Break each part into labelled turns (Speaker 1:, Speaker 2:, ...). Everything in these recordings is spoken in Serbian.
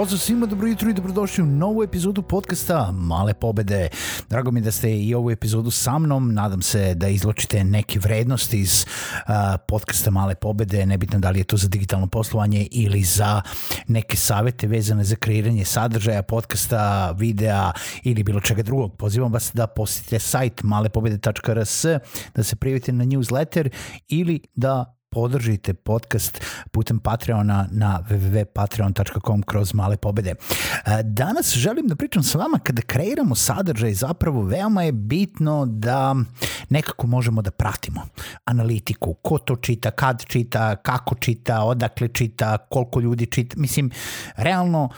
Speaker 1: Pozdrav svima, dobro jutro i dobrodošli u novu epizodu podcasta Male pobede. Drago mi da ste i ovu epizodu sa mnom, nadam se da izločite neke vrednosti iz uh, podcasta Male pobede, nebitno da li je to za digitalno poslovanje ili za neke savete vezane za kreiranje sadržaja, podcasta, videa ili bilo čega drugog. Pozivam vas da posetite sajt malepobede.rs, da se prijavite na newsletter ili da podržite podcast putem Patreona na www.patreon.com kroz male pobede. E, danas želim da pričam sa vama kada kreiramo sadržaj zapravo veoma je bitno da nekako možemo da pratimo analitiku, ko to čita, kad čita, kako čita, odakle čita, koliko ljudi čita. Mislim, realno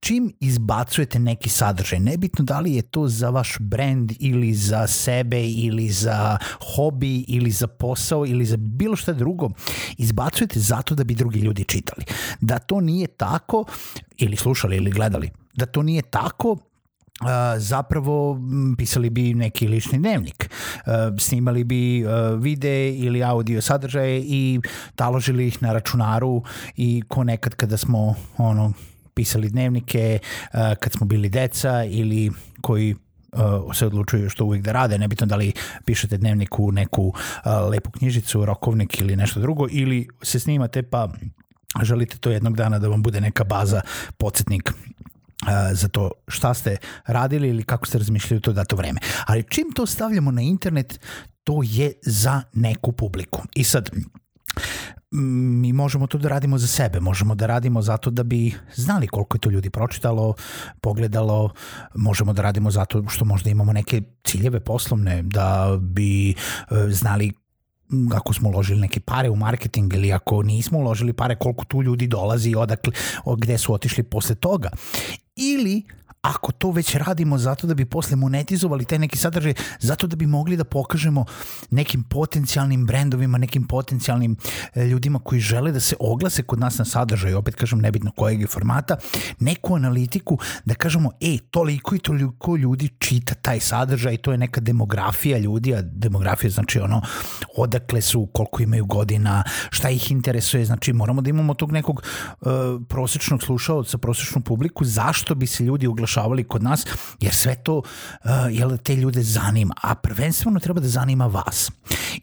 Speaker 1: čim izbacujete neki sadržaj, nebitno da li je to za vaš brand ili za sebe ili za hobi ili za posao ili za bilo šta drugo, izbacujete zato da bi drugi ljudi čitali. Da to nije tako, ili slušali ili gledali, da to nije tako, zapravo pisali bi neki lični dnevnik, snimali bi uh, videe ili audio sadržaje i taložili ih na računaru i ko nekad kada smo ono pisali dnevnike eh, kad smo bili deca ili koji eh, se odlučuju što uvijek da rade, nebitno da li pišete dnevniku neku eh, lepu knjižicu, rokovnik ili nešto drugo, ili se snimate pa želite to jednog dana da vam bude neka baza, podsjetnik za to šta ste radili ili kako ste razmišljali u to dato vreme. Ali čim to stavljamo na internet, to je za neku publiku. I sad, mi možemo to da radimo za sebe, možemo da radimo zato da bi znali koliko je to ljudi pročitalo, pogledalo, možemo da radimo zato što možda imamo neke ciljeve poslovne, da bi e, znali ako smo uložili neke pare u marketing ili ako nismo uložili pare koliko tu ljudi dolazi i odakle, gde su otišli posle toga. Ili ako to već radimo zato da bi posle monetizovali taj neki sadržaj, zato da bi mogli da pokažemo nekim potencijalnim brendovima, nekim potencijalnim e, ljudima koji žele da se oglase kod nas na sadržaju, opet kažem nebitno kojeg je formata, neku analitiku da kažemo, e, toliko i toliko ljudi čita taj sadržaj, to je neka demografija ljudi, a demografija znači ono odakle su, koliko imaju godina, šta ih interesuje, znači moramo da imamo tog nekog uh, e, prosečnog slušalca, prosečnu publiku, zašto bi se ljudi oglašali dešavali kod nas, jer sve to uh, jel, te ljude zanima, a prvenstveno treba da zanima vas.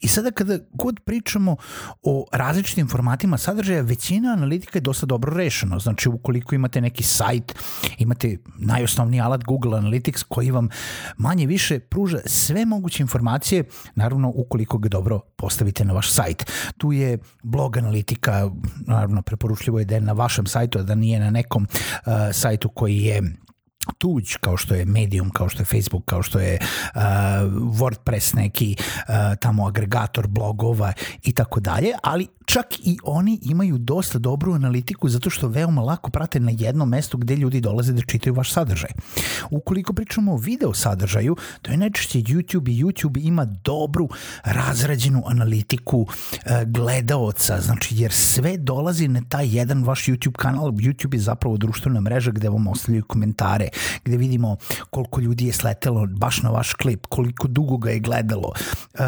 Speaker 1: I sada kada god pričamo o različitim formatima sadržaja, većina analitika je dosta dobro rešeno. Znači, ukoliko imate neki sajt, imate najosnovniji alat Google Analytics koji vam manje više pruža sve moguće informacije, naravno ukoliko ga dobro postavite na vaš sajt. Tu je blog analitika, naravno preporučljivo je da je na vašem sajtu, a da nije na nekom uh, sajtu koji je tuđ, kao što je Medium, kao što je Facebook, kao što je uh, WordPress neki uh, tamo agregator blogova i tako dalje, ali čak i oni imaju dosta dobru analitiku zato što veoma lako prate na jedno mesto gde ljudi dolaze da čitaju vaš sadržaj. Ukoliko pričamo o video sadržaju, to je najčešće YouTube i YouTube ima dobru razrađenu analitiku e, gledaoca, znači jer sve dolazi na taj jedan vaš YouTube kanal, YouTube je zapravo društvena mreža gde vam ostavljaju komentare, gde vidimo koliko ljudi je sletelo baš na vaš klip, koliko dugo ga je gledalo. E,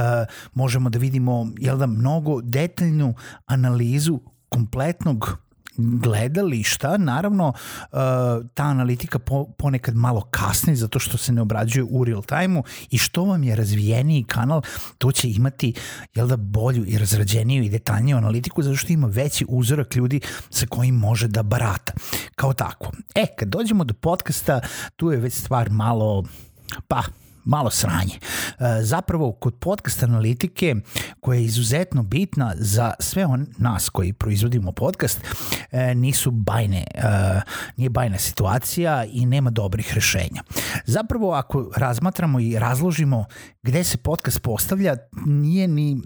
Speaker 1: možemo da vidimo, jel da, mnogo detaljnu analizu kompletnog gledališta, naravno e, ta analitika ponekad malo kasni zato što se ne obrađuje u real time-u i što vam je razvijeniji kanal, to će imati jel da, bolju i razrađeniju i detaljniju analitiku zato što ima veći uzorak ljudi sa kojim može da barata. Kao tako. E, kad dođemo do podcasta, tu je već stvar malo, pa, malo sranje. E, zapravo, kod podcast analitike, koja je izuzetno bitna za sve on, nas koji proizvodimo podcast, e, nisu bajne, e, nije bajna situacija i nema dobrih rešenja. Zapravo, ako razmatramo i razložimo gde se podcast postavlja, nije ni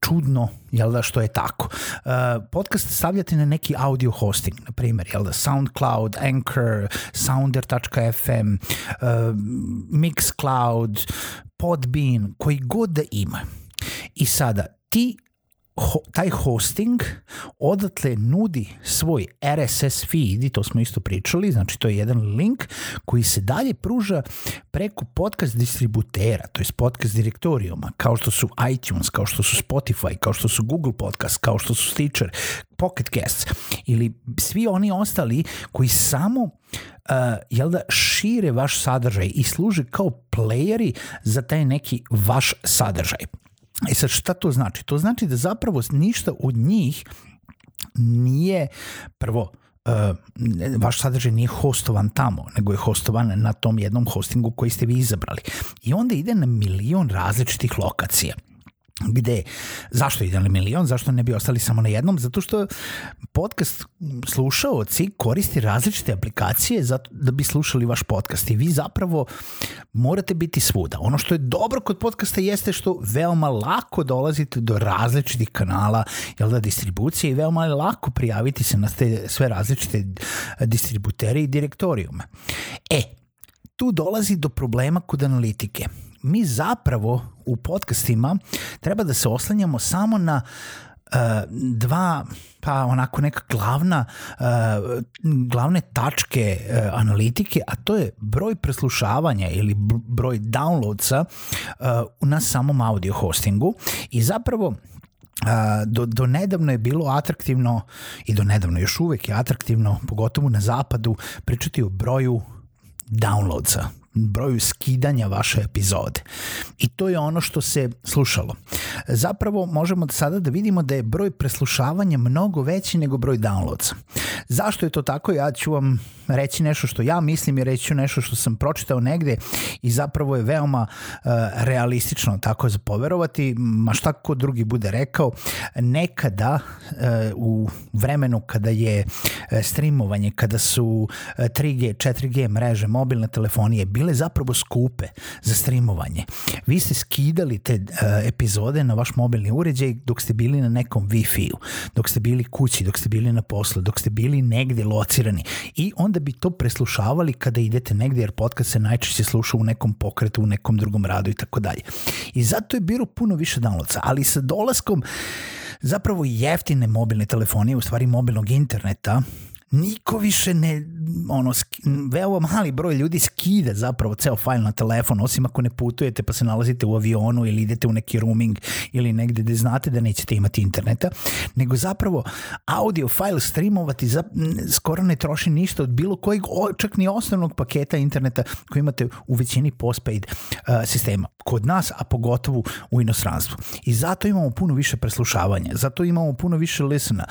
Speaker 1: čudno jel da, što je tako. Uh, podcast stavljate na neki audio hosting, na primjer, jel da, SoundCloud, Anchor, Sounder.fm, uh, Mixcloud, Podbean, koji god da ima. I sada, ti ho, taj hosting odatle nudi svoj RSS feed i to smo isto pričali, znači to je jedan link koji se dalje pruža preko podcast distributera, to je podcast direktorijuma, kao što su iTunes, kao što su Spotify, kao što su Google Podcast, kao što su Stitcher, Pocket Casts ili svi oni ostali koji samo uh, jel da šire vaš sadržaj i služe kao playeri za taj neki vaš sadržaj. I e sad šta to znači? To znači da zapravo ništa od njih nije prvo uh, vaš sadržaj nije hostovan tamo, nego je hostovan na tom jednom hostingu koji ste vi izabrali. I onda ide na milion različitih lokacija gde, zašto ide na milion, zašto ne bi ostali samo na jednom, zato što podcast slušaoci koristi različite aplikacije za da bi slušali vaš podcast i vi zapravo morate biti svuda. Ono što je dobro kod podcasta jeste što veoma lako dolazite do različitih kanala jel da, distribucije i veoma je lako prijaviti se na te sve različite distributere i direktorijume. E, tu dolazi do problema kod analitike mi zapravo u podcastima treba da se oslanjamo samo na uh, dva pa onako neka glavna uh, glavne tačke uh, analitike, a to je broj preslušavanja ili broj downloadsa uh, na samom audio hostingu i zapravo do, do nedavno je bilo atraktivno i do nedavno još uvek je atraktivno, pogotovo na zapadu, pričati o broju downloadsa broju skidanja vaše epizode. I to je ono što se slušalo. Zapravo možemo sada da vidimo da je broj preslušavanja mnogo veći nego broj downloads. Zašto je to tako? Ja ću vam reći nešto što ja mislim i reći ću nešto što sam pročitao negde i zapravo je veoma uh, realistično tako za poverovati, ma šta ko drugi bude rekao, nekada uh, u vremenu kada je e, streamovanje, kada su 3G, 4G mreže, mobilne telefonije, bilo bile zapravo skupe za streamovanje. Vi ste skidali te uh, epizode na vaš mobilni uređaj dok ste bili na nekom Wi-Fi-u, dok ste bili kući, dok ste bili na poslu, dok ste bili negde locirani i onda bi to preslušavali kada idete negde jer podcast se najčešće sluša u nekom pokretu, u nekom drugom radu i tako dalje. I zato je bilo puno više downloadsa, ali sa dolaskom zapravo jeftine mobilne telefonije, u stvari mobilnog interneta, niko više ne, ono, veoma mali broj ljudi skida zapravo ceo fajl na telefon, osim ako ne putujete pa se nalazite u avionu ili idete u neki rooming ili negde gde znate da nećete imati interneta, nego zapravo audio fajl streamovati za, skoro ne troši ništa od bilo kojeg, čak ni osnovnog paketa interneta koji imate u većini postpaid uh, sistema, kod nas, a pogotovo u inostranstvu. I zato imamo puno više preslušavanja, zato imamo puno više listena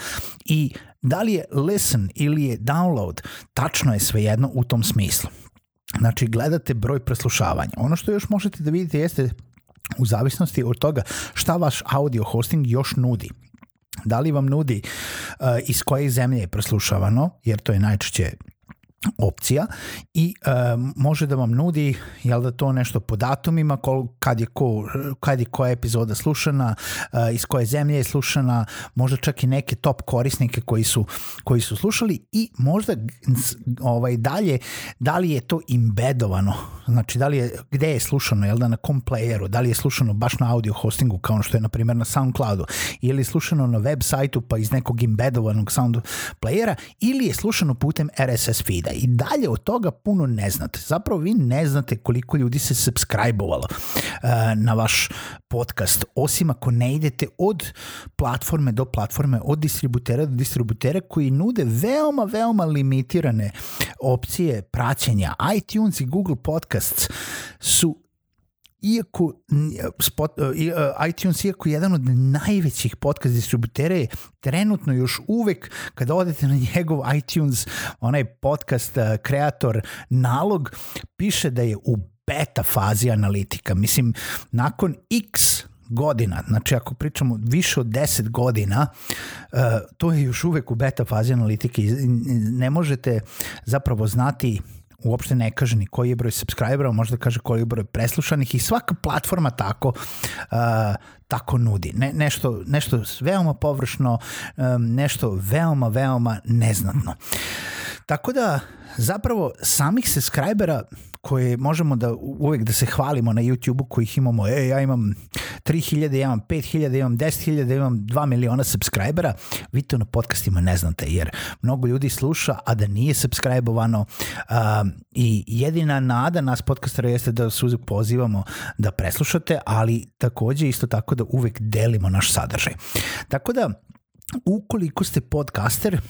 Speaker 1: i uh, Da li je listen ili je download, tačno je svejedno u tom smislu. Znači, gledate broj preslušavanja. Ono što još možete da vidite jeste u zavisnosti od toga šta vaš audio hosting još nudi. Da li vam nudi uh, iz koje zemlje je preslušavano, jer to je najčešće opcija i e, može da vam nudi jel da to nešto po datumima kol, kad, je ko, kad je koja epizoda slušana e, iz koje zemlje je slušana možda čak i neke top korisnike koji su, koji su slušali i možda ovaj, dalje da li je to embedovano, znači da li je, gde je slušano jel da na kom playeru, da li je slušano baš na audio hostingu kao što je na primjer na Soundcloudu ili je slušano na web sajtu pa iz nekog embedovanog sound playera ili je slušano putem RSS feeda i dalje od toga puno ne znate. Zapravo vi ne znate koliko ljudi se subscribe-ovalo e, na vaš podcast, osim ako ne idete od platforme do platforme, od distributera do distributera koji nude veoma, veoma limitirane opcije praćenja. iTunes i Google Podcasts su iako spot, e, iTunes iako jedan od najvećih podcast distributera je trenutno još uvek kada odete na njegov iTunes onaj podcast e, kreator nalog piše da je u beta fazi analitika. Mislim, nakon x godina, znači ako pričamo više od 10 godina, e, to je još uvek u beta fazi analitike. Ne možete zapravo znati uopšte ne kaže ni koji je broj subscribera, može da kaže koji je broj preslušanih i svaka platforma tako uh, tako nudi. Ne, nešto, nešto veoma površno, um, nešto veoma, veoma neznatno. Uh, Tako da, zapravo, samih subscribera koje možemo da uvek da se hvalimo na YouTube-u kojih imamo, e, ja imam 3000, ja imam 5000, ja imam 10000, ja imam 2 miliona subscribera, vi to na podcastima ne znate, jer mnogo ljudi sluša, a da nije subscribe-ovano um, i jedina nada nas podcastera jeste da se uzak pozivamo da preslušate, ali takođe isto tako da uvek delimo naš sadržaj. Tako da, ukoliko ste podcaster,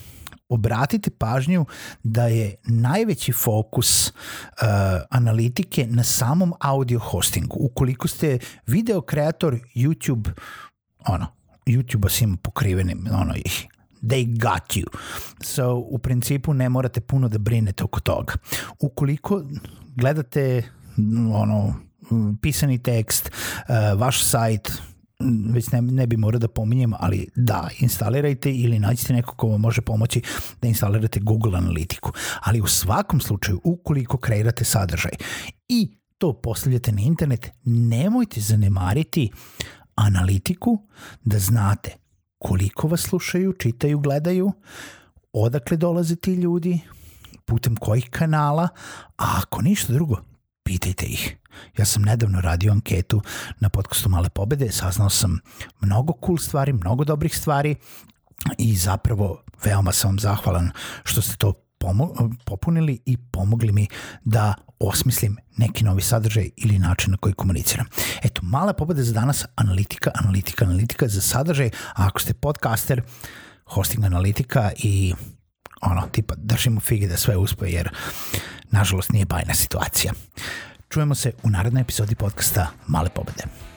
Speaker 1: obratite pažnju da je najveći fokus uh, analitike na samom audio hostingu. Ukoliko ste video kreator YouTube, ono, YouTube-a se pokrivenim, ono, ih, they got you. So, u principu ne morate puno da brinete oko toga. Ukoliko gledate ono, pisani tekst, e, vaš sajt, već mm, ne, ne bi morao da pominjem, ali da, instalirajte ili nađite nekog ko vam može pomoći da instalirate Google Analitiku. Ali u svakom slučaju, ukoliko kreirate sadržaj i to postavljate na internet, nemojte zanemariti analitiku da znate koliko vas slušaju, čitaju, gledaju, odakle dolaze ti ljudi, putem kojih kanala, a ako ništa drugo, pitajte ih. Ja sam nedavno radio anketu na podcastu Male pobede, saznao sam mnogo cool stvari, mnogo dobrih stvari i zapravo veoma sam vam zahvalan što ste to popunili i pomogli mi da osmislim neki novi sadržaj ili način na koji komuniciram. Eto, mala pobeda za danas, analitika, analitika, analitika za sadržaj, a ako ste podcaster, hosting analitika i ono, tipa, držimo figi da sve uspe jer, nažalost, nije bajna situacija. Čujemo se u narednoj epizodi podcasta Male pobede.